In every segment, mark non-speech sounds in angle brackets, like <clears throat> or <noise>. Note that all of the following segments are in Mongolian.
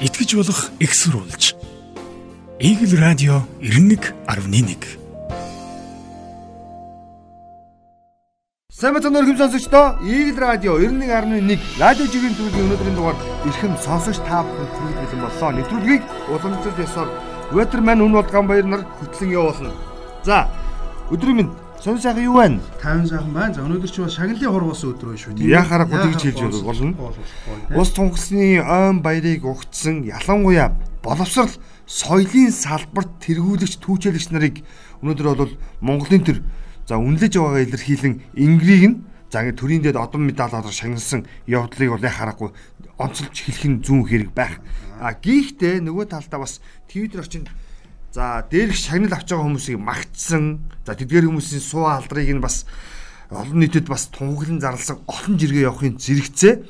итгэж болох экссурулж. Игэл радио 91.1 Сайн мэцэн өргөм сонсогчдоо Игэл радио 91.1 радио жирийн төлөвийн өнөөдрийн дугаар эрхэм сонсогч та бүхэнд хүргэж бэлэн боллоо. Нэвтрүүлгийг уламжлалт ёсоор Weatherman үн болган баяр нар хөтлөн явуулна. За өдрийн минь сонь сайхан юу байна? 50 сайхан байна. За өнөөдөр чи бас шагналын хур болсон өдөр байна шүү дээ. Яхаарахгүй тэгж хэлж болно. Ус тунгасны ойн баярыг угтсан ялангуяа боловсрал соёлын салбарт тэргүүлэгч түүчээлэгч нарыг өнөөдөр бол Монголын төр за үнэлж байгаагаа илэрхийлэн ингрийг нь за ингэ төрийн дэд одон медалаар шагналсан явдлыг бол яхаарахгүй онцолж хэлэх нь зүүн хэрэг байх. А гихтээ нөгөө талдаа бас Twitter орчинд За дээрх шагнал авч байгаа хүмүүсийг магтсан. За тэдгээр хүмүүсийн суу алдрыг нь бас олон нийтэд бас тунхаглан зарласан олон жиргээ явахын зэрэгцээ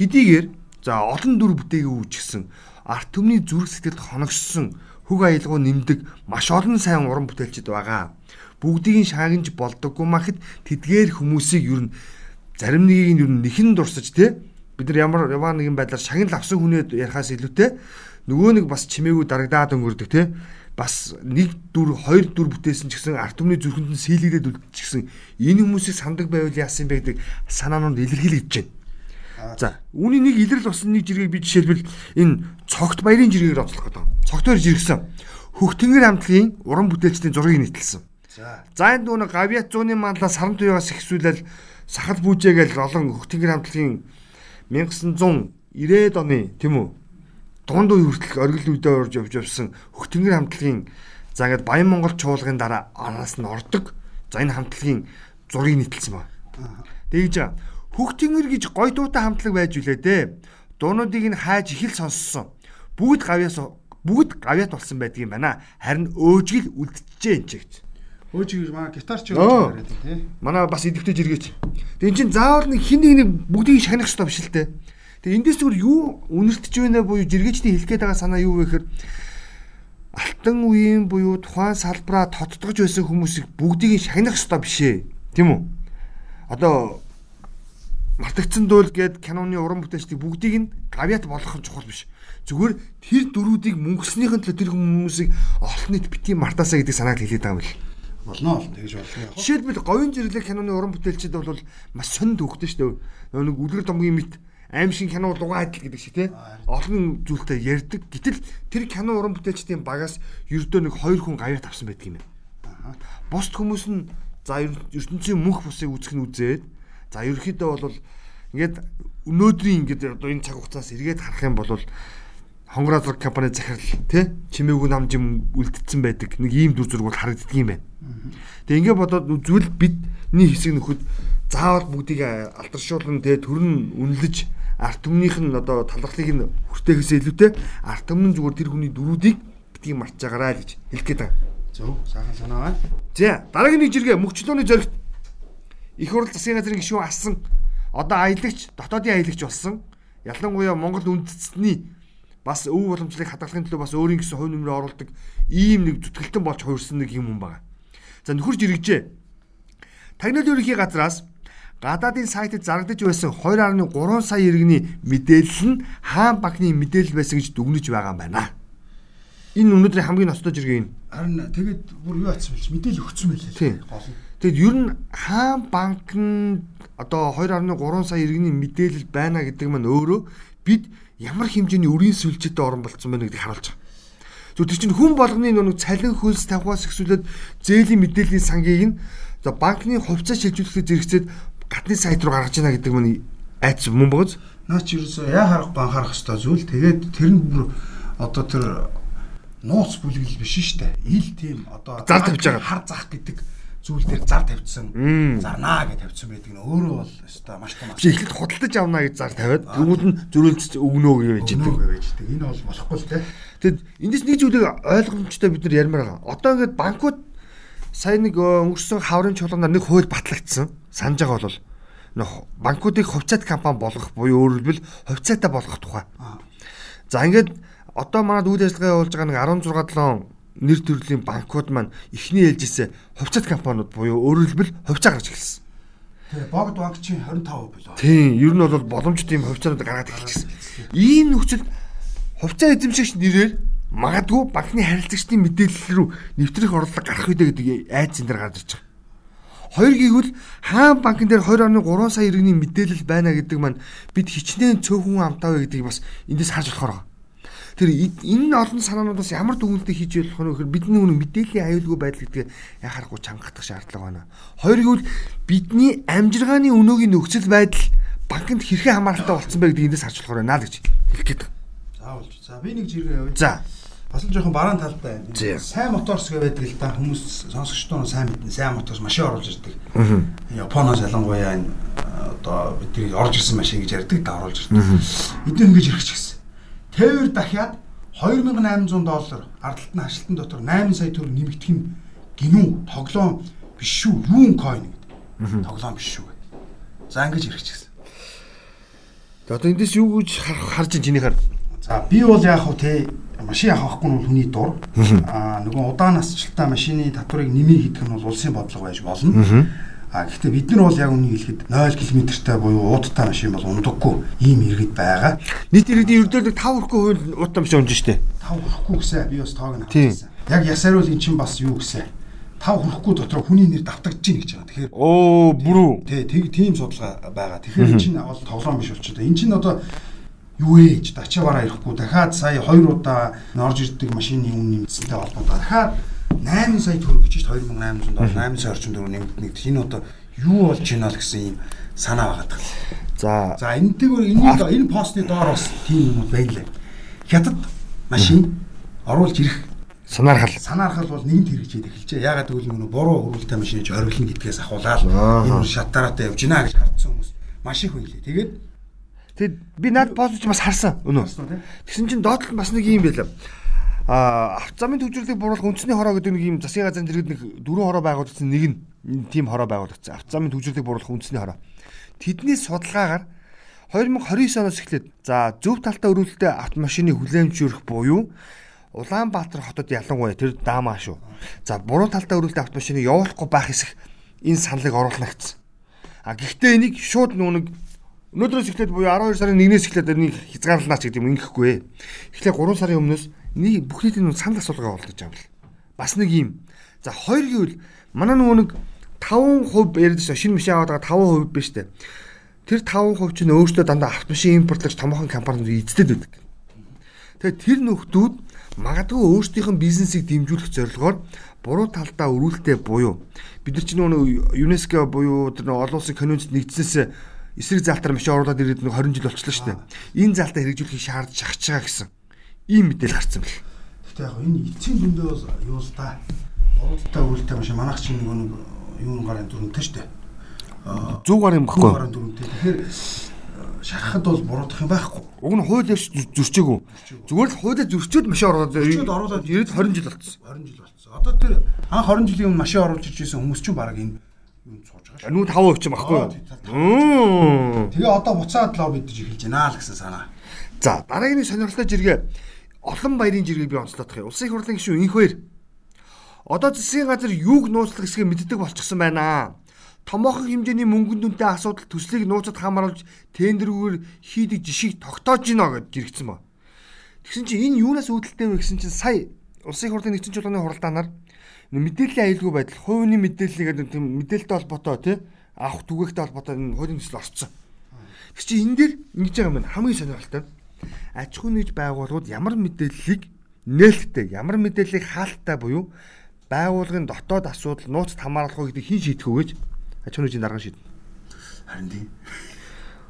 хэдийгээр за олон дүр бүтээгээ үүсгэсэн арт түмний зүрх сэтгэлд хоногссон хөг аялгау нэмдэг маш олон сайн уран бүтээлчд байгаа. Бүгдийг нь шаагинж болдоггүй махад тэдгээр хүмүүсийг юу н зарим нэгийг нь юу нэхэн дурсаж те бид нар ямар яваа нэгэн байдлаар шагнал авсан хүнээ ярихаас илүүтэй нөгөө нэг бас чимээгүй дарагдаад өнгөрдөг те бас нэг дүр хоёр дүр бүтээсэн ч гэсэн арт түмний зүрхэнд нь сийлэгдээд үлдчихсэн энэ хүмүүсийг сандаг байвал яасан бэ гэдэг санаанууд илэрхийлэгдэж байна. За үүний нэг илрэл болсон нэг жиргэг би жишээлбэл энэ цогт баярын жиргээр оцлох гэдэг. Цогтоор жиргсэн. Хөхтөнгөр хамтлагийн уран бүтээлчдийн зургийг нийтэлсэн. За. Энэ дүүн гавьяат зууны манлаа саран туягаас ихсүүлэл сахал бүжээгээл олон хөхтөнгөр хамтлагийн 1990-ад оны тийм үү дунд үе хүртэл оргил үедээ орж явж явсан хөхтөнгөр хамтлагийн за ингээд Баян Монгол чуулгын дараа араас нь ордог. За энэ хамтлагийн зургийг нийтэлсэн ба. Тэгж хөхтөнгөр гэж гой дуутай хамтлаг байж үлээ дээ. Дуунуудыг нь хайж их л сонссон. Бүгд гавьяас бүгд гавьяат болсон байдаг юм байна. Харин өөжгөл үлдчихэж энэ ч гэж. Өөжгөл маа гитарч өөж яриад тий. Манай бас идэвхтэй жиргээч. Тэг эн чин заавал нэг хин нэг бүгдийг шагнах хэрэгтэй биш л дээ. Тэгээ эндээс зүгээр юу үнэртэж байна буюу жиргээчдийн хэлэх гээд байгаа санаа юу вэ гэхээр алтан үеийн буюу тухайн салбараа тоттогж байсан хүмүүсийг бүгдийг шагнах ёстой биш ээ. Тийм үү? Одоо мартагдсан дуул гээд киноны уран бүтээлчдийг бүгдийг нь гавьяат болгох нь чухал биш. Зүгээр тэр дөрүүдийг мөнгөснийхэн төлөө тэр хүмүүсийг олон нийт бити мартаасаа гэдэг санааг хэлээд байгаа юм л болно бол тэгж болно яг. Жишээлбэл говийн зэрлэг киноны уран бүтээлчид бол маш сонь төвхтэй шүү дээ. Нэг үлгэр домгийн мэт аим шиг кино дугаа адил гэдэг шиг тий? олон зүйлтэй ярьдаг. Гэтэл тэр кино уран бүтээлчдийн багаас ердөө нэг хоёр хүн гавьяат авсан байдаг юм байна. Бусд хүмүүс нь за ертөнцийн мөнх бусыг үүсгэх нь үзээд за ерөөхдөө бол ингээд өнөөдрийн ингээд одоо энэ цаг хугацаас эргээд харах юм бол хонгороо зураг компани захирал тий? Чимээгүй нам жим үлдсэн байдаг. Нэг ийм дүр зураг бол харагддаг юм байна. Тэгээ ингээд бодоод зүйл бидний хэсэг нөхөд заавал бүгдийг алдаршуулна тий? Төрн үнэлж арт түмнийх нь одоо талархлыг нь хүртээхээс илүүтэй арт түмэн зүгээр тэр хүний дөрүүдийг битгий мартж байгаарай гэж хэлэх гээд байгаа. Зөв, сайхан санаа байна. За, дараагийн нэг жиргээ мөхчлөөний зоригт их хурл засгийн газрын гишүүн асан одоо аялагч, дотоодын аялагч болсон. Ялангуяа Монгол үндэстний бас өв боломжлыг хадгалахын төлөө бас өөрийн гэсэн хувь нэмрээ оруулдаг ийм нэг зүтгэлтэн болж хувирсан нэг юм юм байна. За нөхөр жиргэжээ. Тагнал ерөнхий газраас гадаадын сайтад зарагдаж байсан 2.3 сая иргэний мэдээлэл нь хаан банкны мэдээлэл байсан гэж дүгнэж байгаа юм байна. Энэ өнөөдрийн хамгийн ноцтой жиргээ юм. Харин тэгээд бүр юу атсан бэлч мэдээлэл өгсөн байлээ. Тийм. Тэгэд ер нь хаан банк нь одоо 2.3 сая иргэний мэдээлэл байна гэдэг маань өөрөө бид ямар хэмжээний өрийн сүлжээтэй орон болцсон байна гэдгийг харуулж байгаа. Зөв тэр чинь хүн болгоны нэг цалин хөлс тавхаас ихсүүлээд зээлийн мэдээллийн сангийг нь за банкны хувьцаа шилжүүлэхэд зэрэгцээд гадны сайт руу гаргаж ийна гэдэг мань айц мөн богоз. Наа чи ерөөсөө яа харахгүй анхаарах хэвээр зүйл. Тэгээд тэр нь бүр одоо тэр нууц бүлгэл биш шүү дээ. Ил тийм одоо зар тавьж байгаа хар зах гэдэг зүйл дээр зар тавьчихсан. Зарнаа гэж тавьчихсан байдаг нь өөрөө бол өстой маш том. Чи эхлээд худалдаж авнаа гэж зар тавиад бүгд нь зөрүүлж өгнөө гэж байдаг. Энэ бол болохгүй л дээ. Тэгэд эндээс нэг зүйлийг ойлгомжтой бид нар ярмаар байгаа. Одоо ингээд банкуд сая нэг өнгөрсөн хаврын чуулганаар нэг хууль батлагдсан. Санаж байгаа бол банкуудыг хувьцаат компани болгох буюу хэлбэл хувьцаатай болгох тухай. За ингээд одоо манад үйл ажиллагаа явуулж байгаа нэг 16 7 нэр төрлийн банкуд маань эхний ээлжээсээ хувьцаат компаниуд буюу хэлбэл хувьцаа гаргаж эхэлсэн. Тэгээ богд банк чинь 25% болоо. Тийм, ер нь бол боломжтой юм хувьцаанууд гаргаад эхэлчихсэн. Ийм нөхцөл хувьцаа эзэмшигч нэрээр магадгүй банкны харилцагчдын мэдээлэл рүү нэвтрэх орлого гарах үедээ гэдэг айдас энэ дэр гарч ирж байгаа. Хоёр гэвэл хаан банкн дээр 2.3 сая иргэний мэдээлэл байна гэдэг маань бид хичнээн цөөхөн амтаа вэ гэдгийг бас эндээс харж болохоор байгаа. Тэр энэ олон санаануудаас ямар дүгнэлтийг хийж болох вэ гэхээр бидний үнэ мэдээллийн аюулгүй байдал гэдгийг яхахгүй чангатах шаардлага байна. Хоёр гэвэл бидний амжиргааны өнөөгийн нөхцөл байдал банкнд хэрхэн хамааралтай болцсон бэ гэдгийг эндээс харж болохоор байна л гэж хэлэх гээд. За болж. За би нэг жиргээ явъя. За Бас л жоохон бараан талтай. Сайн моторс гэ байдаг л да хүмүүс сонсогчдоо сайн мэднэ. Сайн моторс машин оруулж ирдэг. Японоос ялангуяа энэ одоо бидний орж ирсэн машин гэж ярьдаг да оруулж ирдэг. Эдгээр ингэж ирэх ч гэсэн. Тээвэр дахиад 2800 доллар ардталтны хашлтан дотор 8 сая төгрөг нэмэгдэх нь гинүү тоглоом биш шүү. Юун койн гэдэг. Тоглоом биш шүү гэдэг. За ингэж ирэх ч гэсэн. Тэгээ одоо эндээс юу гэж харж чинь чинийхээр За би бол яг хөө те машин авахгүй нь бол хүний дур. Аа нөгөө удаан насжилтаа машины татварыг нэмий хийх нь бол улсын бодлого байж болно. А гэхдээ бид нар бол яг үнийг хэлэхэд 0 км-тэй буюу уудтай машин бол ундаггүй ийм иргэд байгаа. нийт иргэдийн ердөөд 5 хүрэхгүй хувь уутан биш унж штэ. 5 хүрэхгүй гэсэн би бас тоог нь авчихсан. Яг ясаар бол эн чинь бас юу гэсэн. 5 хүрэхгүй дотор хүний нэр давтагдаж гин гэж байгаа. Тэгэхээр Оо бүрүү. тий тийм судалгаа байгаа. Тэгэхээр эн чинь бол тоглоом биш болчиход. Эн чинь одоо юу ээж дачаваараа ирэхгүй дахиад сая 2 удаа орж ирдэг машины үн нэмсэнтэй холбоотой дахиад 8 сая төгрөг гэж 2800 доллар 8 сая орчим төгрөг нэмэгдэнэ гэдэг. Энэ одоо юу болж байна л гэсэн юм санаа байгаа. За За энэтэйгээр энийг энэ постны доор бас тийм юм байлаа. Хятад машин оруулж ирэх санаархал. санаархал бол нэгэнт хэрэгжээд эхэлжээ. Ягаад гэвэл нөгөө буруу хөрвөлтэй машин ч оргилно гэдгээс ахуулаад энэ шатараатай явж гинэ гэж хардсан хүмүүс маш их байлээ. Тэгээд Тэгэд би над пост ч бас харсан өнөө. Тэгсэн чинь доотлол бас нэг юм байлаа. Аа автозамын төвжирлийг бууруулах үндэсний хороо гэдэг нэг юм засгийн газрын зэрэг нэг дөрвөн хороо байгуулагдсан нэг нь тийм хороо байгуулагдсан. Автозамын төвжирлийг бууруулах үндэсний хороо. Тэдний судалгаагаар 2029 оноос эхлээд за зөв талтай өрүүлэлттэй автомашины хүлээмжшүүрэх буюу Улаанбаатар хотод ялангуяа тэр даамаа шүү. За буруу талтай өрүүлэлттэй автомашины явуулахгүй байх хэсэг энэ саналыг оруулна гэсэн. А гэхдээ энийг шууд нүг өнөөдрөөс эхлээд буюу 12 сарын 1-ээс эхлээд энийг хязгаарлалнаа ч гэдэг юм ингэхгүй. Эхлээд 3 сарын өмнөөс нэг бүх нийтийн санал асуулга болдож байгаа юм. Бас нэг юм. За хоёр гэвэл манай нөгөө нэг 5% яриад байсан шинэ машин аваад байгаа 5% биш үү? Тэр 5% чинь өөрөөсөө дандаа автомашин импортлогч томоохон компаниуд эздэд байдаг. Тэгэхээр тэр нөхдүүд магадгүй өөрсдийнх нь бизнесийг дэмжүүлэх зорилгоор буруу талдаа өрүүлтэй буюу бид нар чинь нөгөө ЮНЕСКО буюу тэр олон улсын конвенцэд нэгдсэнээс эсрэг залтар машин оруулаад ирээд нэг 20 жил болчихлоо шүү дээ. Энэ залтаа хэрэгжүүлэхийг шаардж шахаж байгаа гэсэн ийм мэдээлэл гарсан бэл. Гэхдээ яг энэ эцсийн зөндөө бол юу л да. Уралдаа үлдээ машин манайх чинь нөгөө нэг юун гарын дүрмтэй шүү дээ. Аа 100 гар юм баггүй. гарын дүрмтэй. Тэгэхээр шарахад бол буруудах юм байхгүй. Уг нь хууль явж зөрчөөгүй. Зүгээр л хуулиа зөрчөөд машин оруулаад Зөрчөөд оруулаад ирээд 20 жил болчихсон. 20 жил болцсон. Одоо тэр анх 20 жилийн өмнө машин оруулж ирж байсан хүмүүс чинь баг энэ юм сууж байгаа шүү. Нүү 5% ч юм баггүй. Тэгээ одоо буцаад лоббидж эхэлж байна л гэсэн санаа. За дараагийн сонирхолтой жиргээ олон баярын жиргээ би онцлоодох юм. Улсын их хурлын гишүүн инх хоёр. Одоо засгийн газар юуг нууцлах хэсгийг мэддэг болчихсон байна. Томоохон хэмжээний мөнгөн дүнтэй асуудал төслийг нууцад хамааруулж тендерүүгээр хийдэг жишийг тогтоож гинэ гэж жиргсэн ба. Тэгсэн чинь энэ юунаас үүдэлтэй вэ гэсэн чинь сая улсын их хурлын нэгдсэн чуулганы хуралдаанаар мэдээллийн аюулгүй байдал, хувийн мэдээллийг тийм мэдээлэлтэй холбоотой тий авах түгээгтэй холбоотой энэ хуулийн төсөл орцсон. Тэг чи энэ дээр ингэж байгаа юм байна. Хамгийн сонирхолтой. Аж ахуйн нэгж байгууллагууд ямар мэдээллийг нээлттэй, ямар мэдээллийг хаалттай буюу байгууллагын дотоод асуудал нууцд хамааруулах уу гэдэг хин шийдэх үү гэж аж ахуйн нэгжийн дарга шийднэ. Харин тийм.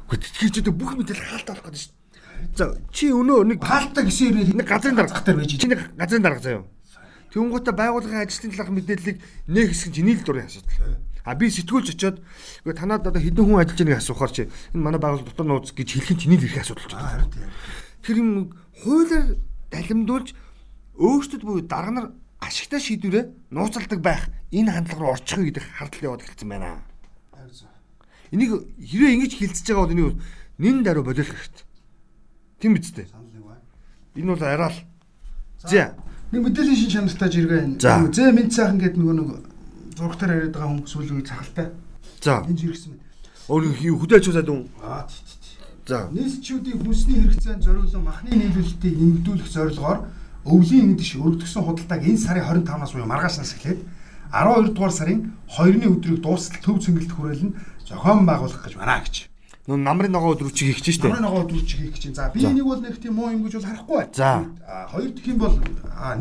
Гэхдээ тэгэхээр ч бүх мэдээлэл хаалттай болох гэдэг шүү. За чи өнөө нэг Хаалттай гэсэн юм нэг газрын дарга дээр байж Чи нэг газрын дарга заяа. Тэнгуутаа байгууллагын ажилтны талаарх мэдээллийг нэг хэсэг чиний л дурын асуудал. А би сэтгүүлж очиод үгүй танад одоо хэдэн хүн ажиллаж байгааг асуухаар чи энэ манай байгууллага дотор нууц гэж хэлэх нь чиний л ирэх асуудал. Харин тийм. Тэр юм хуулиар далимдуулж өөрсдөд буюу дарга нар ашигтай шийдвэрээ нууцалдаг байх энэ хандлага руу орчих гэдэг хардл яваад эхэлсэн байна. Энийг хэрвээ ингэж хилцэж байгаа бол энийг нэн даруй болиулах хэрэгтэй. Тийм биз дээ. Энэ бол арай л. За. Нэг мэдээллийн шин чанартай жиргээ. Зэ мэд сайхан гэдэг нөгөө нэг зургатаар яриад байгаа хүн үед цахалтай. За. Энд жиргсэн мэт. Өөр хөдөө аж ахуйсаад үн. Аа тий тий. За. нийслэлчүүдийн хүнсний хэрэгцээнд зориулсан махны нийлүүлэлтийг нэмэгдүүлэх зорилгоор өвлийн эдгш өргөдгсөн худалдааг энэ сарын 25-наас буюу маргаашнаас эхлээд 12 дугаар сарын 2-ны өдрийг дуустал төв цэнгэлт хүрээлэн зохион байгуулах гэж байна гэж. Нүүн намрын ногоо өдрүүчийг хийх чинь штэ. Намрын ногоо өдрүүч хийх байна. За би энийг бол нэг тийм муу юм гэж бол харахгүй байна. За. Хоёр дахь юм бол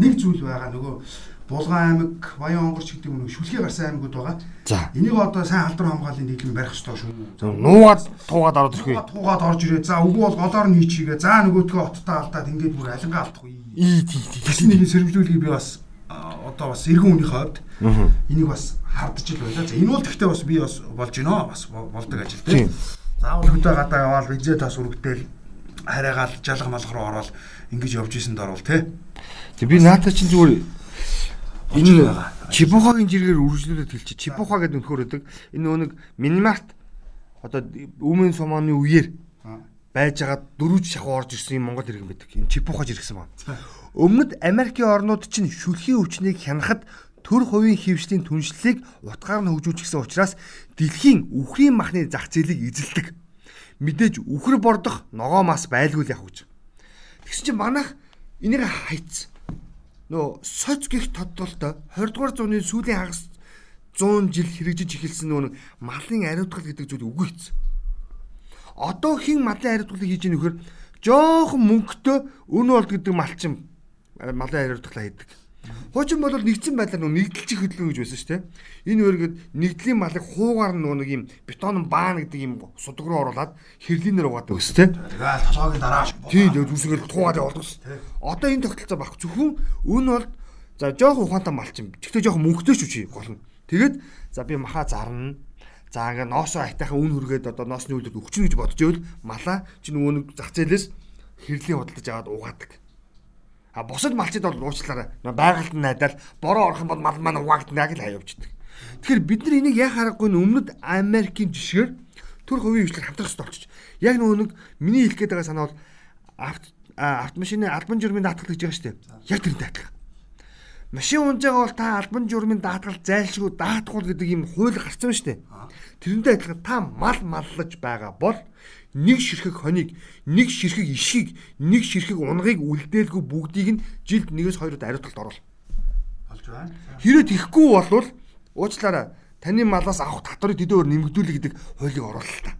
нэг зүйл байгаа нөгөө Булган аймаг, Баян онгорч гэдэг нэг шүлхий гарсан аймагуд байгаа. За. Энийг одоо сайн халдвар хамгааллын нийтлэг барих ёстой шүү. За, Нуугаад туугаад ороод ирэх үү? Туугаад орж ирээ. За үгүй бол голоор нь хийчихгээ. За нөгөөдгөө оттоо алдаад ингээд бүр алингаа алдахгүй. Ий тий тий. Тэгсэн нэг сэрэмжлүүлгийг би бас одоо бас эргэн үнийхээ хувьд энийг бас хардж ил байлаа. За энэ бол гэхдээ бас би бас болж гинөө бас бо- болдог ажил Тийм. Заавал хөдөө гадаа яваал визээ тас үргэтэл хараагаал жалга малх руу ороод ингэж явж исэн дорвол тий. Тэг би наатаа чинь зүгээр энэ байгаа. Чибухагийн жиргээр үргэлжлүүлээд хэлчих. Чибуха гэдэг нөхөр өдөг. Энэ нэг минимарт одоо өмнө сумааны үеэр байж байгаа дөрвж шахуу орж ирсэн юм Монгол иргэн байдаг. Энэ Чибухаж ирсэн байна. Өмнөд Америкийн орнууд чинь шүлхийн өвчнийг хянахад төр хувийн хөвшлийн түншлэлийг утгаар нь хөгжүүлчихсэн учраас дэлхийн үхрийн махны зах зээлийг эзэлдэг. Мэдээж үхэр бордох ногоо мас байлгүй л явах гэж. Тэгсэн чинь манайх энийг хайц. Нөө соц гих тодтолтой 20 дугаар зууны сүүлийн хагас 100 жил хэрэгжиж эхэлсэн нэг малын ариутгал гэдэг зүйл үгүй хэвчээ. Одоо хин малын ариутгалыг хийж яах вэ? Жохон мөнгөтэй өн болд гэдэг малчин малын ариутгалаа хийдэг. Хуучин бол нэгдсэн байдлаар нөгөө нэгдэлчих хөдөлгөөн гэж байсан шүү дээ. Энэ үргэд нэгдлийн малыг хуугаар нөгөө нэг юм бетон баан гэдэг юм судаг руу оруулаад хэрлийнээр угаадаг ус тээ. Тэгэл толгойн дараа Тийм тэгээд үсгэл туугаад явуулдаг ус. Одоо энэ тогтолцоо баг зөвхөн өн бол за жоох ухаантай малчин. Гэхдээ жоох мөнгөтэй ч үчи гол нь. Тэгээд за би маха зарна. За ингээ ноосоо айтайхан үн хүргээд одоо ноосны үйлдэл өгчнө гэж бодож ивэл малаа чи нөгөө нэг зах зээлээс хэрлийн худалдаж аваад угаадаг. А бусад малчид бол уучлаарай. Байгальд нь найдаал бороо орох юм бол мал маань угаагдана гэж хаяавчдаг. Тэгэхээр бид нар энийг яа харахгүй нь өмнөд Америкийн жишгээр төр хувийн хвшлэр хамтрах хэрэгтэй болчих. Яг нөгөө нэг миний хэлэх гээд байгаа санаа бол автомашины албан журмын даатгал гэж байгаа шүү дээ. Яг тэрнтэй адилхан. Машин унж байгаа бол та албан журмын даатгал зайлшгүй даатгуул гэдэг юм хууль гарсан шүү дээ. Тэрнтэй адилхан та мал маллаж байгаа бол нэг ширхэг хоног, нэг ширхэг ишгийг, нэг ширхэг унгыг үлдээлгүй бүгдийг нь жилд нэгээс хоёрод ариутгалд оруул. болж байна. Хэрэг тийхгүй болвол уучлаарай таны малаас авах татварыг төдөөр нэмэгдүүлэх гэдэг хуулийг оруулах л та.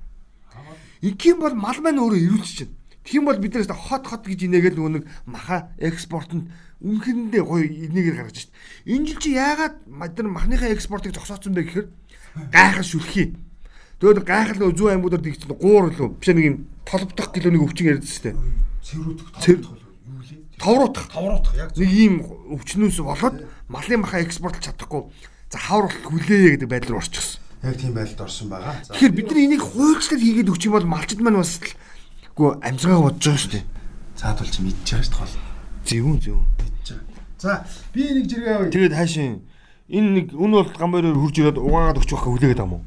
Ингийн бол мал маань өөрөө ирүүлчих чинь. Тийм бол бид нээс хот хот гэж инээгээл нөгөө нэг маха экспортод үнхэндээ гоё энийгээр гаргаж шít. Энэ жил чи яагаад нар махныхаа экспортыг зогсооцсон бэ гэхээр гайхал шүлхий. Тэгээд гайхал нөгөө зүүн аймагуудад их чинь гуур лөө биш нэг юм толбдох гэлөөнийг өвчин шүү дээ. Цэврүүдэх Цэв- юу лээ? Товруутах. Тавруулах яг Нэг ийм өвчнөөс болоод малын маха экспортлж чадахгүй за хавар хүлээе гэдэг байдал руу орчихсон. яг тийм байдалд орсон байгаа. Тэгэхээр бид нар энийг хуульчлал хийгээд өгч юм бол малчид маань бас л гоо амжигаа бодож байгаа шүү дээ. цаадвал чи мэдчихэж байгаа шүү дээ. Зөвүүн зөв. За би нэг жиргээ Тэгээд хаашийн энэ нэг үн бол гамбайраар хурж ирээд угаагаад өгч байхаа хүлээгээд байгаа юм уу?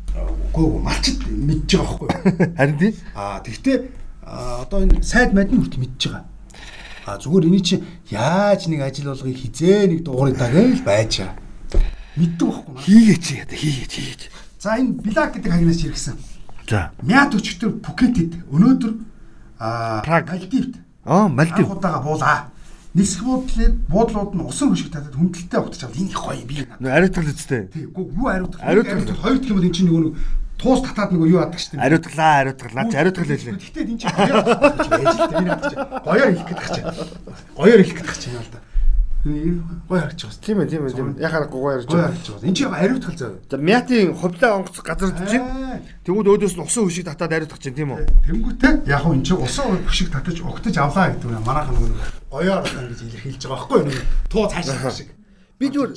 үгүй малчид мэдж байгаа байхгүй? <laughs> Харин тий. Аа тэгвэл одоо энэ сайд мад нь хүртэл мэдж байгаа. А зүгээр энэ чи яаж нэг ажил болгоё хизээ нэг дуурай даа гэж байж байгаа. Мэддэг байхгүй юу? Хийгээч яа хийгээч хийгээч. За энэ Блак гэдэг хагнаас иргсэн. За. Мят өчтөр Пукетэд өнөөдөр аа. Мальдивт Аа Мальдив. анх удаага буулаа. Нисэх буудлууд буудлууд нь усан хөшиг татаад хүндэлтэй утаж аваад энэ их гоё би. Ариутгал үстэй. Тий, юу. Ариутгах. Ариутгах. Хоёр гэх юм бол эн чинь нөгөө нэг туус татаад нөгөө юу яадаг шүү дээ. Ариутглаа ариутгал. Наач ариутгал хэлээ. Гэхдээ энэ чинь гоёор хэлэх гэдэг чинь. Гоёор хэлэх гэдэг чинь юм л да. Энэ гоё харагдаж байгаа. Тийм ээ тийм ээ тийм гугаа ярьж Гоё байгаа. Энэ чинь ариутгал зав. За мятийн ховлоо онгоц газар чинь тэгвэл өөдөөс нь усан хөшиг татаад ариутгах чинь тийм үү? Тэнгүүтээ яг хөө энэ чинь усан хөшиг татаж өгтөж авлаа гэдэг нь манайхан нөгөө гоёор ингэж илэрхийлж байгаа байхгүй юу? Туу цаашаа шиг. Би зүгээр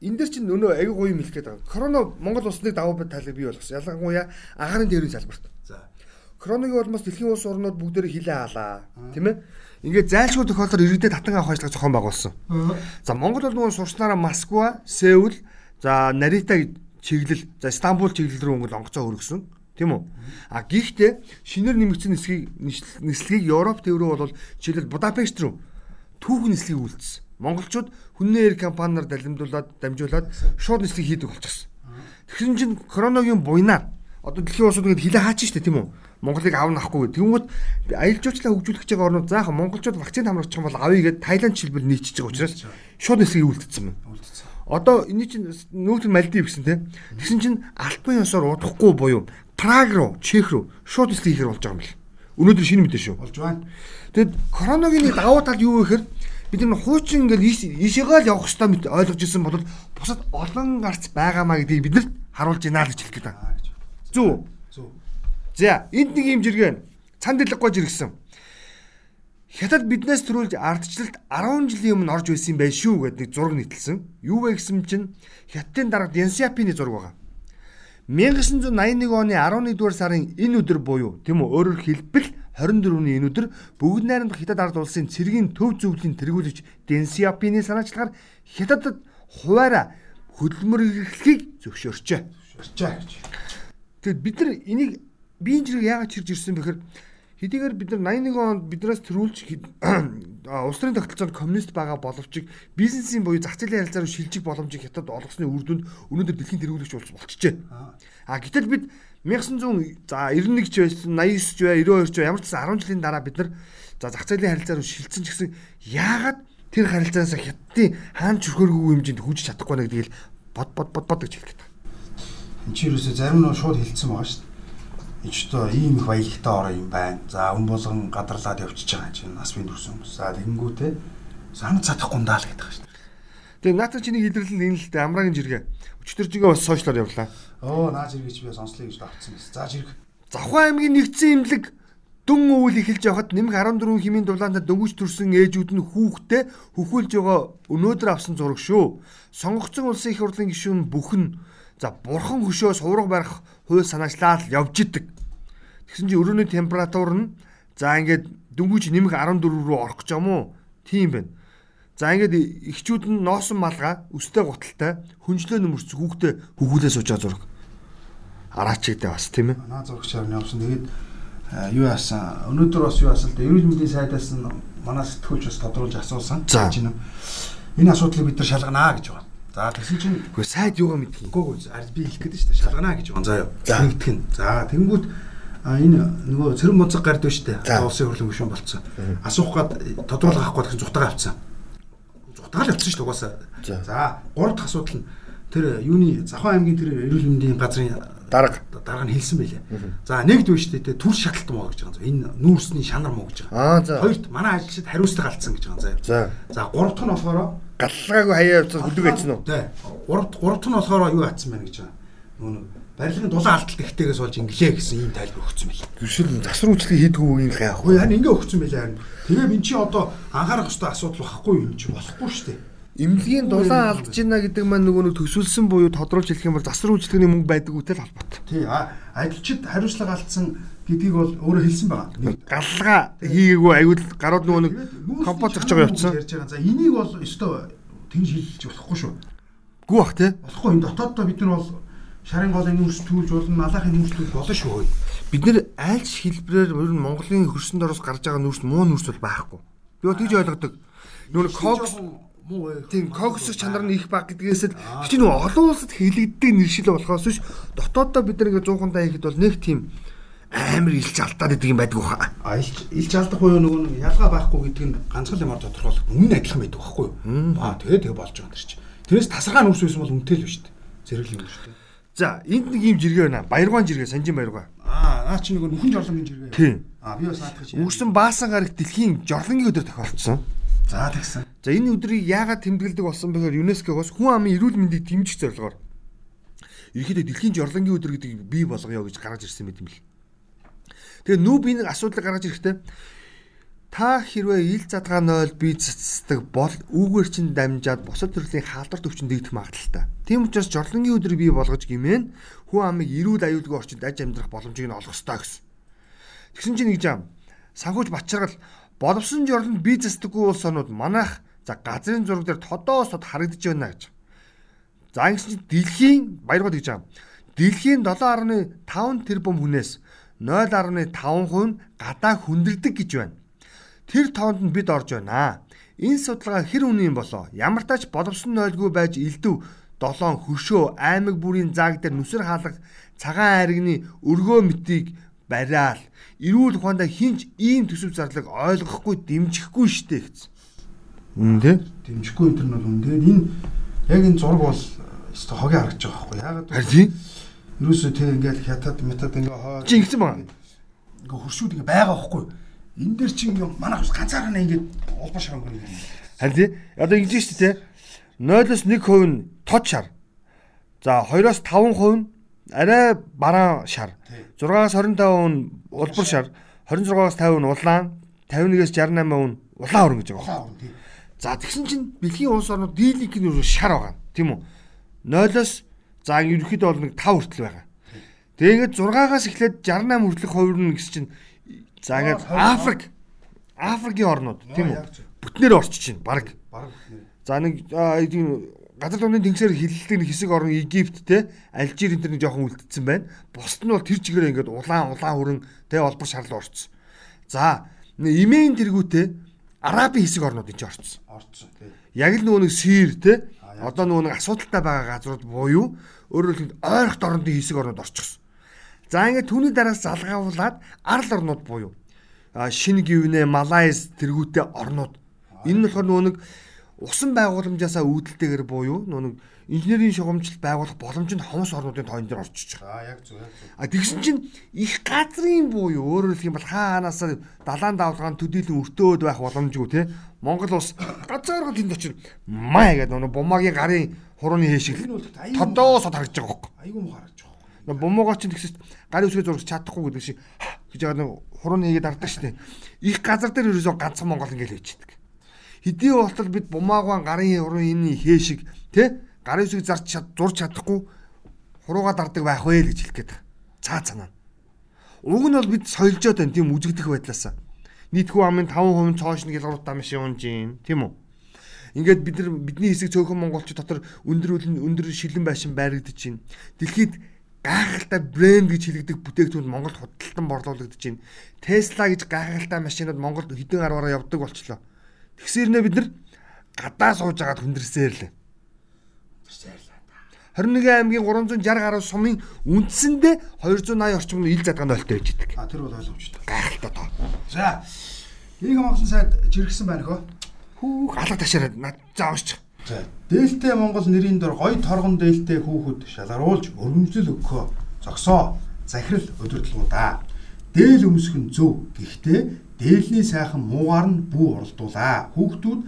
энэ дэр чинь өнөө аягүй гоё юм хэлэх гээд байгаа. Корона Монгол улсны давуу бай тайлбар бий болгосон. Ялангуяа агарын дээрийн салбарт. За. Коронагийн улмаас дэлхийн улс орнууд бүгдээрээ хилээ хаалаа. Тийм ээ? Ингээд зайлшгүй тохиолдолд иргэдэд татан авах ажлыг зохион байгуулсан. За Монгол бол нөгөө сурчнаараа Москва, Сеул, за Нарита чиглэл, за Стамбул чиглэл рүү өнгөл онгоцоо хөргөсөн. Тийм үү? А гэхдээ шинээр нэмэгдсэн нислэгийг нислэгийг Европ төв рүү бол жишээлбэл Будапешт рүү түүх нислэгийг үйлдсэн. Монголчууд хүннээ эр компаниар далимдуулаад дамжуулаад шууд нислэг хийдэг болчихсон. Тэгсэн чинь короногийн буйнаар одоо дэлхийн улсууд гээд хилээ хаач штэ тийм үү? Монголыг аавна ахгүй. Тэнгүүд аялал жуулчлалаа хөгжүүлэх гэж байгаа орнууд заахан монголчууд вакцины хамрагч юм бол авъя гэд Таиланд жишээлбэл нийцэж байгаа учраас шууд эсрэг үлдсэн байна. Одоо энэ чинь нүүтэн Малдив гэсэн тийм. Тэгсэн чинь Альпын ёсоор удахгүй буюу Праг руу, Чех руу шууд эсрэг хийхэр болж байгаа юм бэл. Өнөөдөр шинэ мэдээ шүү. Болж байна. Тэгэд коронавигийн давуу тал юу вэ гэхээр бид нар хуучин ингээл ийшээгээ л явах хэрэгтэй мэт ойлгож ирсэн бол бусад олон гарц байгаамаа гэдгийг бид нарт харуулж байна л гэж хэлэх гээд байна. Зүг. Зүг. За энд нэг юм жиргэн цанд дэлгэж иргсэн. Хятад биднээс төрүүлж ардчлалд 10 жилийн өмнө орж байсан байна шүү гэдэг нэг зураг нийтэлсэн. Юу вэ гэсэн чинь Хятадын дарга Дэн Сяопины зураг байгаа. 1981 оны 11 дугаар сарын энэ өдөр буюу тийм үү өөрөөр хэлбэл 24-ний энэ өдөр бүгд найрамдах Хятад ард улсын цэргийн төв зөвлөлийн тэргүүлэгч Дэн Сяопины санаачлагаар Хятадд хуваараа хөдөлмөр эрхлэхийг зөвшөөрчээ. Ширчээ гэж. Тэгэд бид нар энийг биеийн зэрэг яагаад чирж ирсэн бэхээр хэдийгээр бид нар 81 онд биднээс төрүүлж <clears throat> улс төрийн тогтолцоонд коммунист байгаа боловч бизнесийн буюу зах зээлийн харилцаа руу шилжих боломжийг хятад олгосны үр дүнд өнөөдөр дэлхийн тэргүүлэгч болж болчихжээ. А гэтэл бид 1900 за 91 ч байсан 89 ч бай 92 ч бай ямар ч гэсэн 10 жилийн дараа бид нар за зах зээлийн харилцаа руу шилжсэн ч гэсэн яагаад тэр харилцаанаас хятадын хаан чөрхөөргүй хэмжээнд хүчиж чадахгүй нэ гэдгийг бод бод бод бод гэж хэлэх гэдэг. Энд чи юусоо зарим нь шууд хилцсэн байгаа шүү дээ. Энд ч одоо ийм их баялагтай ороо юм байна. За өн болгон гадарлаад явчихж байгаа чинь нас бий дүрсэн хүмүүс. За тэгэнгүүтээ санаа цадахгүй даа л гэдэг байгаа шүү дээ. Тэгээ наатар чиний илэрлэл энэ л дээ амраагийн жиргээ. Өчтөр жигээ бас сошиалор явлаа. Оо наа зэрэгч би сонслоё гэж давцсан гэсэн. За зэрэг. Завхан аймгийн нэгдсэн имлэг дүн өвөл эхэлж явахад нэмэг 14 химийн дулаанд дөнгөж төрсэн ээжүүд нь хүүхдээ хөхүүлж байгаа өнөөдөр авсан зураг шүү. Сонгогдсон улсын их хурлын гишүүн бүхэн за бурхан хөшөө сувраг барих хууль санаачлаад явж идэг. Тэгсэн чинь өрөөний температур нь за ингээд дөнгөж нэмэг 14 рүү орох гэж юм уу? Тийм байна. За ингээд эхчүүд нь ноосон малгай өстэй гуталтай хүнжлөө нөмөрч хүүхдээ хөхүүлээ сууж байгаа зураг. Араач гэдэг бас тийм ээ. Наа зурагчаар нь явсан. Тэгээд юу яасан? Өнөөдөр бас юу яасан л да эрүүл мэндийн сайдаас нь манай сэтгүүлч бас тодруулж асуусан. Энэ асуудлыг бид нар шалганаа гэж байгаа. За тэгсэн чинь Гэхдээ сайд юугаа мэдхий. үгүй үгүй би хэлэх гээд шүү дээ. Шалганаа гэж байгаа. Заа юу. За. Нэгтгэн. За тэнгүүд а энэ нөгөө цэрэн бонцог гард дээ. За. Улсын хурлын гишүүн болцсон. Асуух гад тодруулах авахгүй гэсэн зутагаа авцсан. Зутагаа л авцсан шүү дээ угаасаа. За. Гурав дахь асуудал нь тэр юуны Завхан аймгийн тэр эрүүл мэндийн газрын Дарга. дарга нь хэлсэн байлээ. За нэгд биш дээ түр шаталт муу гэж байгаа юм. Энэ нүүрсний шанар муу гэж Аа байгаа. Хоёрт манай ажилчид хариуцлага алдсан гэж байгаа юм. За. За гурав дахь нь болохоор Галлагаагүй хаяа явцсан хүлэг айцсан уу? Тий. Гурав гурав дахь нь болохоор юу атсан байна гэж байгаа. Нөгөө барилгын дулаан алдалт ихтэйгээс болж инглээ гэсэн ийм тайлбар өгсөн байл. Гэвшил засвар үйлчлэг хийдгүү юм яах Үгүй вэ? харин ингээ өгсөн байлаа харин. Тэгээ мен чи одоо анхаарах ёстой асуудал байхгүй юм чи болохгүй шүү дээ. Имлэгийн дулаан алдж байна гэдэг маань нөгөө нэг төсвөлсөн буюу тодруулж хэлэх юм бол засвар үйлчлэгийн мөнгө байдаг үтэй л холбоотой. Тий. Ажилчид хариуцлага алдсан гэдгийг бол өөрөө хэлсэн байгаа. Галлага хийгээгүй аюул гарууд нөгөө нэг компот зогч байгаа явцсан. ярьж байгаа. За энийг бол өстой тэгж хэлж болохгүй шүү. Гүү бах те. Болохгүй энэ дотооддоо бид нар бол шарын голын нүүрс түүж болно, малахын нүүрс түүж болно шүү. Бид нэр аль ч хэлбэрээр ер нь Монголын хөрсөн дороос гарч байгаа нүүрс муу нүүрс бол байхгүй. Би бол тэгж ойлгодог. Нөгөө кокс тийм коксох чанар нь их баг гэдгээс л чи нөгөө олон улсад хэлэгддэг нэршил болохоос биш дотооддоо бид нэг зуухандаа хийхэд бол нэг тийм амар илч алдаад идэг юм байдаг хаа. А илч илч алдах буюу нөгөө нэг ялгаа байхгүй гэдэг нь ганцхан юмар тодорхойлох үнэн адилхан байдаг байхгүй юу? Аа тэгээ тэгээ болж байгаа юм чи. Тэрээс тасархаа нүрс байсан бол үнэтэй л биш үү? Зэрэг юм шүү дээ. За энд нэг юм жиргээ байна. Баяргаан жиргээ, санжин баяргаа. Аа наа чи нөгөө нүхэн жорлонгийн жиргээ. Тийм. Аа би бас наадах гэж. Үүрсэн баасан гарагт дэлхийн жорлонгийн өдөр тохиолдсон. За тэгсэн. За энэ өдрийг яагаад тэмдэглэдэг болсон бэхээр ЮНЕСКО-гоос хүн амын эрүүл мэндийг дэмжих зорилгоор ерөнхийдөө дэлхийн жорлонгийн өдөр гэдгийг бий болгоё гэж гаргаж ирсэн мэт юм бэл. Тэгээ нүүб энэ асуудлыг гаргаж ирэхдээ та хэрвээ ил задгаа нойл бие цэцдэг бол үүгээр чин дамжаад бусад төрлийн хаалдар төвчин дэгдэх магадaltaй. Тийм учраас жорлонгийн өдрийг бий болгож гимэн хүн амыг эрүүл аюулгүй орчинд аж амьдрах боломжийг нь олгох ёстой гэсэн. Тэгсэн чинь нэг жам санхүүж Батчаргал боловсон жорлонд бие зэсдэггүй улс орнууд манайх за газрын зураг дээр тодоос тод харагдаж байна гэж. За ингэсэн чинь дэлхийн баяргал гэж байгаа. Дэлхийн 7.5 тэрбум хүнээс 0.5% нь гадаа хүндэрдэг гэж байна. Тэр тоонд нь бид орж байна. Энэ судалгаа хэр үнэн болоо? Ямар тач боловсон нойлгүй байж элдв 7 хөшөө аймаг бүрийн зааг дээр нүсэр хаалга цагаан айргны өргөө мэтийг бариал эрүүл ухаандаа хинч ийм төсөв зарлаг ойлгохгүй дэмжихгүй штэ гэсэн. Үнэн тий? Дэмжихгүй энэ нь бол үнэн. Тэгээд энэ яг энэ зураг бол өстой хогийн харагдаж байгаа байхгүй яагаад Харин Юусоо тэг ингээл хятад метад ингээ хоо Чи ингэсэн байна. ингээ хуршууд ингээ байгаа байхгүй. Энэ дээр чи ингээ манайх ганцаараа ингээ улбар шарам гэнэ. Харин тий? Одоо ингэж штэ тий? 0-оос 1% нь тод шар. За 2-оос 5% нь арай бараан шар. 6-аас 25% нь улбар шар. 26-аас 50% нь улаан. 51-ээс 68% нь улаан хөрөнгө гэж байгаа. Тий. За тэгсэн чинь бэлгийн улс орнууд дийлик нь шар байгаа. Тийм үү? 0-оос за ерөнхийдөө бол нэг 5 хүртэл байгаа. Тэгээд 6-аас эхлээд 68 хүртэлх хувир нь гэсэн чинь за ингээд Африк Африкийн орнууд тийм үү? Бүтнээр орчиж чинь баг. За нэг тийм газар дундын тэнгисээр хилэлдэг нэг хэсэг орн Египт те Алжир энэ төр нэг жоохон үлдсэн байна. Бусд нь бол тэр чигээр ингээд улаан улаан хүрэн те олбор шарлал орцсон. За эмээн тэргүүтээ Арабын хэсэг орнууд энэ ч орцсон. Орцсон. Яг л нөгөө нэг Сир те одоо нөгөө нэг асуудалтай байгаа газрууд буюу өөрөөр хэлбэл ойрхт орнуудын хэсэг орнууд орчихсон. За ингээд түүний дараас залгаавуулаад арал орнууд буюу а, шинэ гівнэ Малайз тэргүүтээ орнууд. Энэ нь болохоор нөгөө нэг усан байгууламжаасаа үүдэлтэйгээр буюу нөгөө нэг инженерийн шугамжлалт байгуулах боломжтой хомос орнуудын тоонд дээр орчиж байгаа. Аа яг зөв. А тэгсэн чинь их газрын буюу өөрөөр хэлэх юм бол хаанаасаа далайн давлгаан төдийлөн өртөөд байх боломжгүй те Монгол улс газар гол тэнд очив маа гэдэг нөгөө бумагийн гарын хурууны Энэ аюу тодоосод харагдаж байгаа хөөхгүй. айгүй муу харагдаж байгаа. Бумуугаа чинь тэгсэж гарын үсгээ зурж чадахгүй гэдэг шиг гэж яагаад нөгөө хурууны хийгээд дардаг штеп. Их газар дээр ерөөсөө ганцхан Монгол ингээл хийчихдэг. Хэдий болтол бид бумаагаан гарын хурууны хэшиг те гарын үсгийг зарч чад- зурж чадахгүй хурууга дардаг байх вэ л гэж хэлэх гээд. Цаа цанаа. Уг нь бол бид соёлжоод байна тийм үзэгдэх байдлаасаа. Нийтхүү амын 5% цоош нэг ялгууртаа маш явж юм тийм үү? Ингээд бид нар бидний хэсэг цөөхөн монголчууд дотор өндөр үлэн өндөр шилэн байшин байрагдаж байна. Дэлхийд гайхалтай брэнд гэж хэлэгдэх бүтээгдэхүүн Монголд худалдан борлуулагдаж байна. Tesla гэж гайхалтай машинууд Монголд хэдэн гаруаараа явдаг болчлоо. Тэгсэрнэ бид нар гадаа сууж агаад хүндэрсээр л. 21 аймгийн 360 гаруй сумын үндсэндээ 280 орчим ил задгаанд олтой байж идэг. А тэр бол ойлгомжтой. Гайхалтай тоо. За. Нэг хамгаалсан сайд жиргсэн байна хөө. Хүүх алга ташаараа над заавч. За. Дээлтэй Монгол нэрийн дор гой торгон дээлтэй хүүхэд шалгаруулж өргөмжлөл өгөхөө зогсоо захирал өдөртлгүүдаа. Дээл өмсөх нь зөв. Гэхдээ дээлний сайхан муугаар нь бүү уралдуулаа. Хүүхдүүд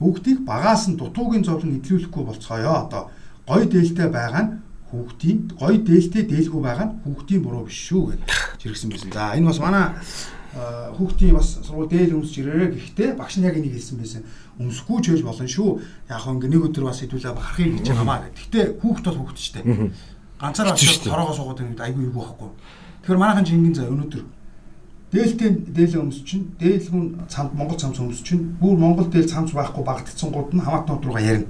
хүүхдийг багаас нь дутуугийн зовлон идэлүүлэхгүй болцгоё. Одоо гой дээлтэй байгаа нь хүүхдийн гой дээлтэй дээлгүй байгаа нь хүүхдийн буруу биш шүү гэж жиргсэн байсан. За энэ бас манай хүүхдийн бас сургууль дээл өмсөж ирээрээ гэхдээ багш нь яг энийг хэлсэн байсан. Өмсөхгүй ч байж болно шүү. Яг хөө ингээ нэг өдөр бас хэдүүлээ бахархыг гэж хамаа гэх. Гэхдээ хүүхд бол хүүхд ч дээ. Ганцаараа тороогоо суугаад байгаад айгүй юу байхгүй. Тэгэхээр манайхан чинь ингийн заа өнөөдөр дээлтэй дээлээ өмс чинь дээлгүн цамд Монгол цамц өмс чинь бүр Монгол дээл цамц байхгүй багтцсангууд нь хамаатнууд руугаа ярина.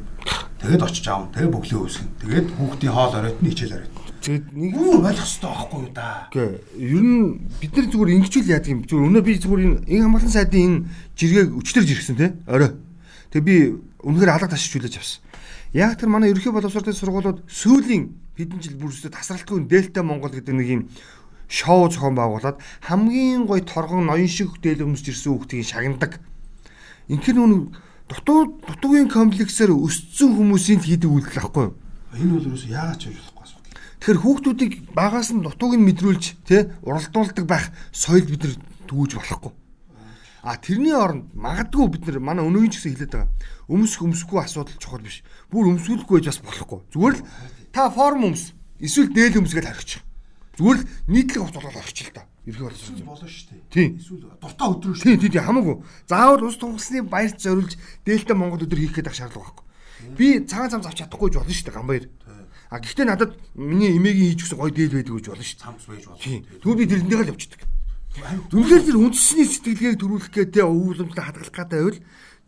Тэгээд очиж аав. Тэгээд бөглөө үүсгэн. Тэгээд хүүхдийн хоол оройтны хичээл оройтны. Тэгээд нэг Юу ойлгох хэрэгтэй байхгүй юу да. Гэ ер нь бид нар зүгээр ингэчүүл яадаг юм. Зүгээр өнөө би зүгээр энэ энэ хамгаалсан сайдын энэ жиргээг өчтөрж ирсэн те. Орой. Тэгээ би үнэхээр алга ташиж хүлээж авсан. Яг тэр манай ерөнхий боловсролын сургуулиуд сүүлийн хэдэн жил бүрсэд тасралтгүй Дельта Монгол гэдэг нэг юм шоу зохион байгуулад хамгийн гоё торгон ноён шиг дээл өмсөж ирсэн хүүхдгийг шагнадаг. Инхээр нүг дутуу дутуугийн комплексээр өссөн хүмүүсийн хийдэг үйлдэл ахгүй юу? Энэ бол ерөөсөө яагаад ч болохгүй. Тэгэхээр хүүхдүүдийг багаас нь дутууг нь мэдрүүлж тий уралдуулдаг байх соёл бид нар тгүүж болохгүй. А тэрний оронд магадгүй бид нар манай өнөөгийн ч гэсэн хэлээд байгаа. Өмсөх өмсөхгүй асуудал чухал биш. Бүр өмсгүүлэхгүй байж бас болохгүй. Зүгээр л та форм өмс эсвэл дээл өмсгөл харчих. Зүгээр л нийтлэг хувц болгоод орчих л та. Ерхий болсон. болно шүү дээ. Тийм. Эсвэл дуртай өдрөө шүү. Тийм тийм хамаагүй. Заавал ус тунхсны баярт зориулж дээлтэй Монгол өдөр хийх гэдэг шаардлага байхгүй. Би цагаан цамц авч чадахгүй ч болно шүү дээ гамбаяр. А гэхдээ надад миний эмээгийн хийж өгсөн гоё дээл байдаг гэж болно шүү. Цамц байж болно. Тэгвэл би тэрэндээ л явчихдаг. Үнэхээр тэр үндэсний сэтгэлгээг төрүүлэх гэдэг өвлөмжлө хадгалах гэдэг байвал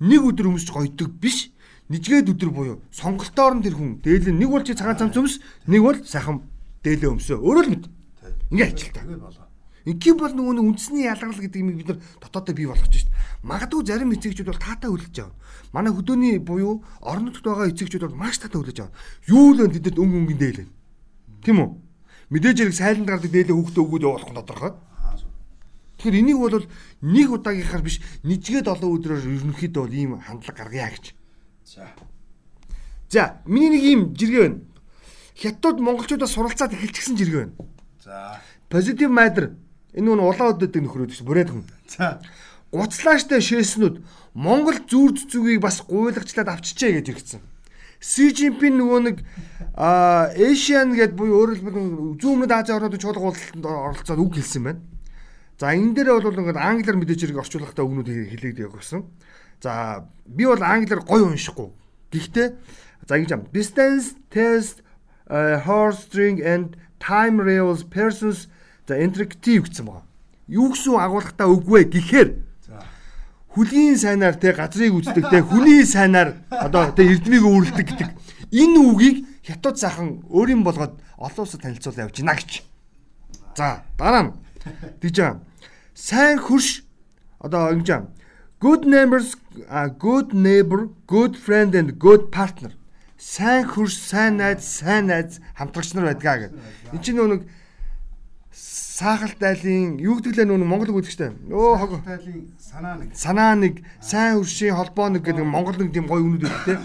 нэг өдөр өмсч гойдог биш. Нижгээд өдөр буюу сонголтоор нь тэр хүн дээлэн нэг бол чи цагаан цамц өмс, нэг бол сайхан дээлээ өмсөө. Өөрөө л мэд. Ингээ. Тэгээд болоо. Ингийн бол нөгөө нэг үндэсний ялгарл гэдэг юм бид нар дотоодоо бий болгож шít. Магадгүй зарим эцэгчүүд бол таатай хүлээж авна. Манай хөдөөний буюу орон нутгад байгаа эцэгчүүд бол маш таатай хүлээж авна. Юу л тэдэд өнгө өнгөнд дэйлэн. Тийм үү? Мэдээж хэрэг сайланд гардаг дээлээ хүүхдээ өгөөд явуулах нь тодорхой. Тэгэхээр энийг бол нэг удаагийнхаар биш нэгжгээд олон өдрөөр ерөнхийдөө бол ийм хандлага гаргая гэж. За. За, миний нэг ийм жиргээ байна. Хятад монголчуудаас суралцаад эхэлчихсэн жиргээ байна. За. Positive matter энэ нүн улаан өдөд нөхрөөд гэсэн бүрээд хүн. За. Гуцлааштай шээснүүд Монгол зүүр зүгийг бас гуйлагчлаад авчижээ гэж иргэсэн. Си Жинпин нөгөө нэг а Asian гэд буюу өөрөөр хэлбэл зүүн өмнөд Азийн орнуудын чуулга уулзалтанд оролцоод үг хэлсэн байна. За энэ дээр бол ингээд англиар мэдээж хэрэг орчуулгатай өгнүүд хэлээд явагдсан. За би бол англиар гоё уншихгүй. Гэхдээ за ингэж юм. Distance test uh, horse string and time rails persons за interactive гэсэн байна. Юу гэсэн агуулгатай үгвэ гэхээр За. хүлийн сайнаар те газрыг үздэг те хүний сайнаар одоо те эрдмийг өөрлөдөг гэдэг энэ үгийг хятад сайхан өөрийн болгоод олон улсад танилцуул явж байна гэж. За дараа нь тийж байгаа. Сайн хөрш одоо ингэж юм. Good neighbors good neighbor, good friend and good partner. Сайн хөрш, сайн найз, сайн найз хамтрагч нар байдгаа гэх. Энд чинь нэг саахалт айлын юу гэдэг лээ нөгөө Монгол үг гэдэгтэй. Өө хог Тайлын санаа нэг. санаа нэг сайн хөршийн холбоо нэг гэдэг Монгол нэг тийм гоё үнүүд өгдөө.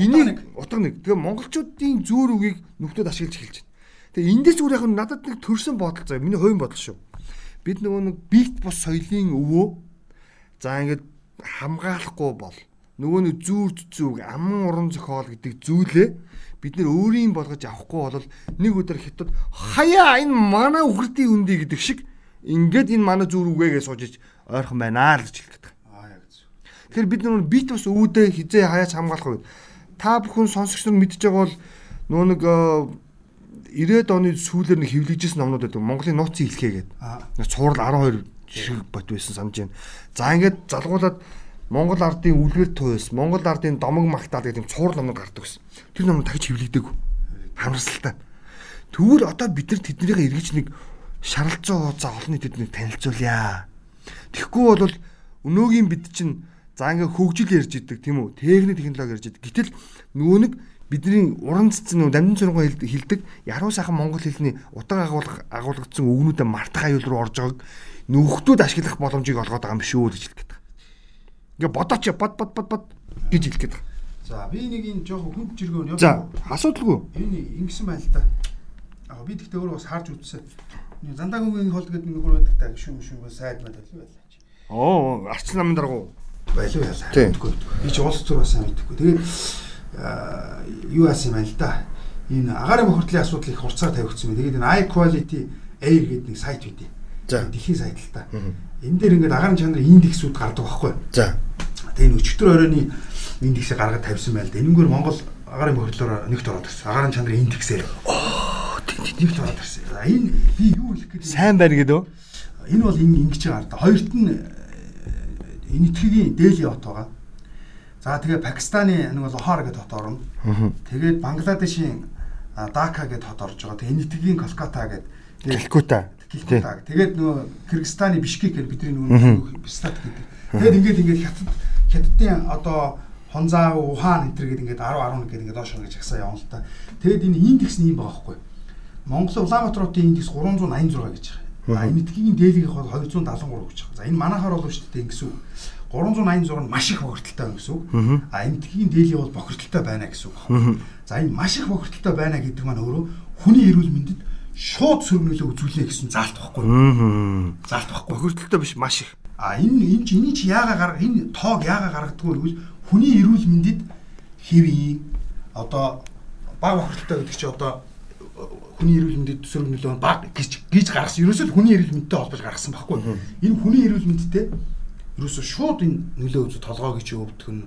Энийг утга нэг. Тэгээ монголчуудын зүүр үгийг нөхдөд ашиглаж эхэлж байна. Тэгээ эндээс зүгээр яг надад нэг төрсэн бодол заяа. Миний хувийн бодол шүү. Бид нөгөө нэг бит бус соёлын өвөө за ингээд хамгаалахгүй бол нөгөө нэг зүүр зүг аман уран зохиол гэдэг зүйлээ бид нэр өөрийн болгож авахгүй бол нэг өдөр хятад хаяа энэ манай үхрдийн үндий гэдэг шиг ингээд энэ манай зүүр үгээгээ сууж ич ойрхон байна л гэж хэлдэг. Аа яг зөв. Тэгэхээр бид нар бит бас өвөдөө хизээ хаяач хамгаалах үед та бүхэн сонсогч нар мэдж байгаа бол нөө нэг э, 90-ад оны сүүлээр нэг хэвлэгжсэн номнууд байдаг. Монголын нууцын хэлхээ гэдэг. Цуврал 12 шиг бот байсан санаж байна. За ингээд залгуулад Монгол ардын үлгэр туйс, Монгол ардын домог магтаал гэдэг юм цуврал номнууд гардаг байсан. Тэр номнууд дахиж хэвлэгдэг. Хамралсалтай. Тэгвэл одоо бид нар тэднийгээ эргэж нэг шаралцсан хуудас олон нийтэд нэг танилцуулъя. Тэгэхгүй бол өнөөгийн бид чинь за ингээ хөгжил ярьж идэг тийм үү? Техник технологи ярьж идэг. Гэтэл нөгөө нэг бидний уран цэцэн нүү дамжин сургууль хилдэг яруу сайхан монгол хэлний утга агуулга агуулгдсан үгнүүдэд мартах аюул руу орж байгааг нөхдөд ашиглах боломжийг олгоод байгаа юм шүү гэж хэлдэг. Ингээ бодооч бод бод бод бод гэж хэлдэг. За би нэг энэ жоох хүнд жиргөө нь За асуудалгүй. Энэ ингэсэн байна л да. Аа би тэгтээ өөрөө бас харж үзсэн. Зандаагийн хол гэдэг нэг хөр байдаг та гişүн гişүн сайд мад байлаа байлаа. чи. Оо арч намын даргу. Байлуу. Тийм. Мэдгүй. Би ч улс төр бас сайн мэдэхгүй. Тэгээд юу яасан юм байна л да. Энэ агаарын бохирдлын асуудал их хурцаар тавигдсан байна. Тэгээд энэ i quality air гэдэг нэг сайт үүдээ. За. Дэлхийн сайт л та. Энэ дээр ингээд агаарын чанарын индексүүд гардаг байхгүй. За. Тэгээ өчтөр оройны индексийг гаргаж тавьсан байл да. Энэгээр Монгол агаарын бохирдлоор нэгт ороод ирсэн. Агаарын чанарын индексээр. Оо, тэгт ороод ирсэн. За энэ би юу хэлэх гээд Сайн байна гэдэг. энэ бол энэ ингэж байгаа да. Хоёрт нь э, энэ этгээгийн Дели хот байгаа. За тэгээ Пакистаны нэг бол Лахор гэдэг хот орно. Тэгээд Бангладешийн Дака гэдэг хот орж байгаа. Тэгээ энэ этгээгийн Колката гэдэг. Калкута. Тэгээд нөгөө Кыргызстаны Бишкек гэдэг бидний нөгөө стат гэдэг. Тэгээд ингээд ингээд хятад хятадын одоо Хонзаа, Ухаан энэ төр гэдэг ингээд 10 11 гэдэг ингээд доош ингэж агсаа явна л та. Тэгээд энэ индекс нь юм байгаа байхгүй. Монгол Улаанбаатарын индекс 386 гэж байгаа. А энэ тгийн дээлгийнх бол 273 гэж байгаа. За энэ манахаар бол шүү дээ ингэсэн үг. 386 нь маш их бохирдолтой гэсэн үг. А энэ тгийн дээлий бол бохирдолтой байна гэсэн үг. За энэ маш их бохирдолтой байна гэдэг маань өөрөө хүний эрүүл мэндэд шууд сөргнөлөө үзүүлнэ гэсэн заалт байхгүй. Аа. Заалт байхгүй. Бохирдолтой биш маш их. А энэ энэ чи эний чи яага гарга энэ тоог яага гаргадаггүй гэвэл хүний эрүүл мэндэд хэвийн одоо баг бохирдолтой гэдэг чи одоо хүний эрүүл мэндэд төсөв нөлөө баг гэж гэж гаргасан. Ерөөсөө л хүний эрүүл мэндтэй холбож гаргасан байхгүй. Энэ хүний эрүүл мэндтэй ерөөсөө шууд энэ нөлөө үзүү толгоо гэж өвдөх нь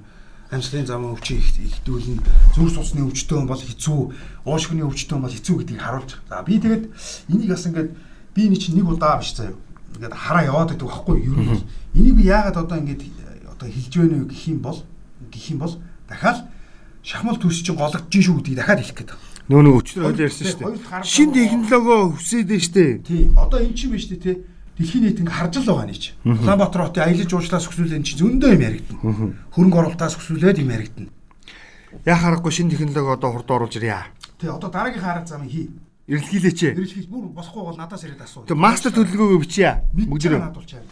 амьслын замын өвчин ихдүүлнэ зүр цусны өвчтөн бол хэцүү ууш хүний өвчтөн бол хэцүү гэдгийг харуулж. За би тэгээд энийг бас ингээд би энэ чинь нэг удаа биш заяа. Ингээд хараа яваад байдаг байхгүй юу? Ер нь бол энийг би яагаад одоо ингээд одоо хэлж байна вэ гэх юм бол гэх юм бол дахиад шахмал төрс чинь гологдож шүү гэдгийг дахиад хэлэх гээд. Нөө нэг өчтөр хойл ярьсан шүү дээ. Шин байгаа. технологи өсөд дээ шүү дээ. Тий. Одоо эн чинь биш үү те. Дэлхийн нийт ингээ харж л байгаа нэг чи. Улаанбаатар хотын аялал жуулчлаас өсвөл эн чинь зөндөө юм яригдана. Хөрөнгө оруулалтаас өсвөлээд юм яригдана. Яа харахгүй шин технологи одоо хурд оруулж ирья. Тий. Одоо дараагийнхаа арга замыг хий. Эрэлхийлээч. Эрэлхийлж бүр босхгүй бол надаас ирээд асуу. Тэг мастер төлөвлөгөөгөө бичье. Мөгдөр Мөгдөр. надуулчаа.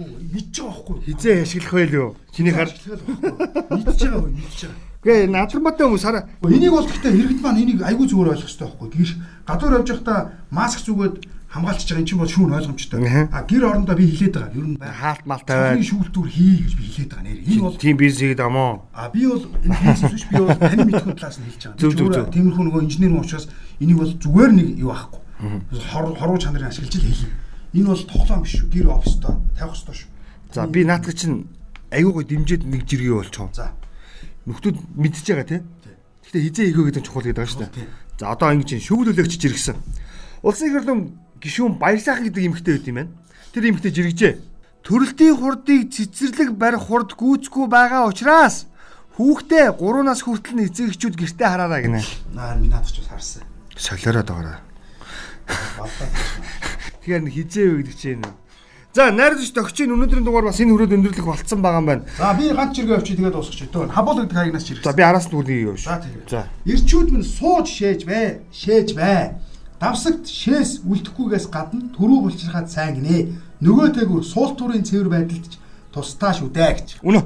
Мэдж байгаа байхгүй юу? Хизээ ашиглах байл юу? Чиний хар. Мэдж байгаа үү? Мэдж байгаа. Гээ надрматай хүмүүс хараа. Гэхдээ энийг бол гэхдээ иргэд маань энийг айгүй зүгээр ойлгох хэрэгтэй байхгүй. Гэр гадуур явж байхдаа маск зүгээд хамгаалчихж байгаа эн чинь бол шүүн ойлгомжтой. А гэр орондоо би хилээд байгаа. Ер нь Хаалт мал тавиад шүүлтүүр хий гэж би хилээд байгаа нэр. Энэ бол тийм бизнес хийгээд байгаа мó. А би бол энэ бизнес биш би бол таны мэдхүйн талаас нь хэлж байгаа. Тиймэрхүү нөгөө инженер юм учраас энийг бол зүгээр нэг юу аахгүй. Хор хоруу чанарын ашиглаж л хэлье. Энэ бол тоглоом биш шүү. Гэр офстой тавих ёстой шүү. За би наадах чинь аюугаа дэмжиж нэг жиргээ болчихоо. За. Нөхдүүд мэдчихэж байгаа тий. Гэхдээ хизээ хийгөө гэдэг чухал гэдэг байгаа шүү дээ. За одоо ингэ чинь шүүгдүүлэгч жиргсэн. Улсын их гишүүн Баярсаахан гэдэг эмэгтэй байт юм байна. Тэр эмэгтэй жиргэжээ. Төрөлтийн хурдыг цэцэрлэг барих хурд гүйцэхгүй байгаа учраас хүүхдээ 3-аас хүртэл нь эцэг эхчүүд гэртээ хараарай гинэ. Наа минь надад ч бас харсан. Байгаарай. Балдаа. Тэгэхээр хизээ вэ гэдэг чинь. За найрч тогчин өнөөдрийн дугаар бас энэ хүрээд өндөрлөх болцсон байгаа юм байна. За би ганц чиргээ авчи тэгээд дуусчих. Төө хабол гэдэг хаягнаас чиргээ. За би араас нь үрнийг явж. За. Ирчүүд минь сууж шээж бай. Шээж бай. Давсагт шээс үлдэхгүйгээс гадна төрөө булчирхаад сайн гинэ. Нөгөө тэгүр суул турын цэвэр байдалд ч тусдаа шүү дээ гэж. Үнэ.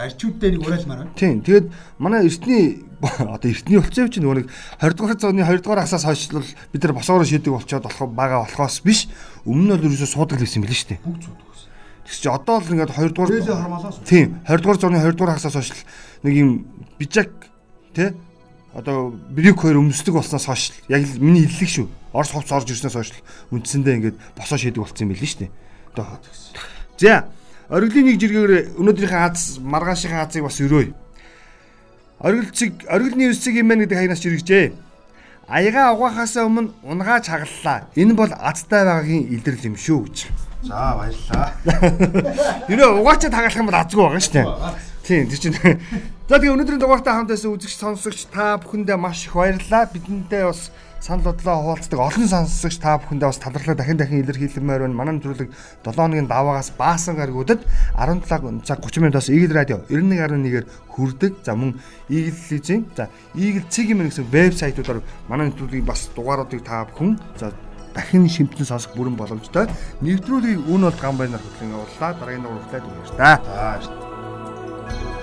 Ирчүүдтэй нэг уриалмаар байна. Тийм. Тэгээд манай эртний одоо эртний улцын чинь нөгөө нэг 20 дугаар зууны 2 дугаар асаас хойш л бид нар босоогоор шийдэг болчоод болох байгаа болохоос биш. Өмнө нь бол ерөөсөө суудаг л байсан юм билээ шүү дээ. Бүгд зүудгээс. Тэгс чи одоо л ингээд 2 дугаар. Тийм. 20 дугаар зууны 2 дугаар хасаас хойш нэг юм бижак тий одоо брик хоёр өмсдөг болсноос хойш яг л миний хэллэг шүү. Орос хувц орж ирснээс хойш үндсэндээ ингээд босоо шийдэг болсон юм билээ шүү дээ. Одоо За Ориглын нэг жиргээр өнөөдрийнхээ аз маргаашийн азыг бас өрөөе. Ориглцэг ориглны үсэг юм байна гэдэг хаянаас жиргэжээ. Аяга угаахаасаа өмнө унгааж хагаллаа. Энэ бол азтай байгаагийн илэрл юм шүү гэж. За баярлалаа. <laughs> Юу угаачаад хагалах юм бол азгүй байгаа шүү дээ. Тийм тийм чинь. За тэгээ өнөөдрийн дугаартай хамт байсан үзэгч сонсогч та бүхэндээ маш их баярлалаа. Бидэнтэй бас санал бодлоо хуваалцдаг олон сонсогч та бүхэндээ бас талархлаа дахин дахин илэрхийлмээр байна. Манай нэвтрүүлэг 7 хоногийн даваагаас баасан гаргуудад 17 цаг 30 минутаас Eagle Radio 91.1-ээр хүрдэг. За мөн Eagle Leasing за Eagle Цэгийн мэн гэсэн вебсайтуудаар манай нэвтрүүлгийг бас дугааруудыг та бүхэн за дахин шимтэн сонсох бүрэн боломжтой. Нэвтрүүлгийг үн бол гам байнаар хөтлөн явууллаа. Дараагийн дугаар хүртэл та. За Thank you.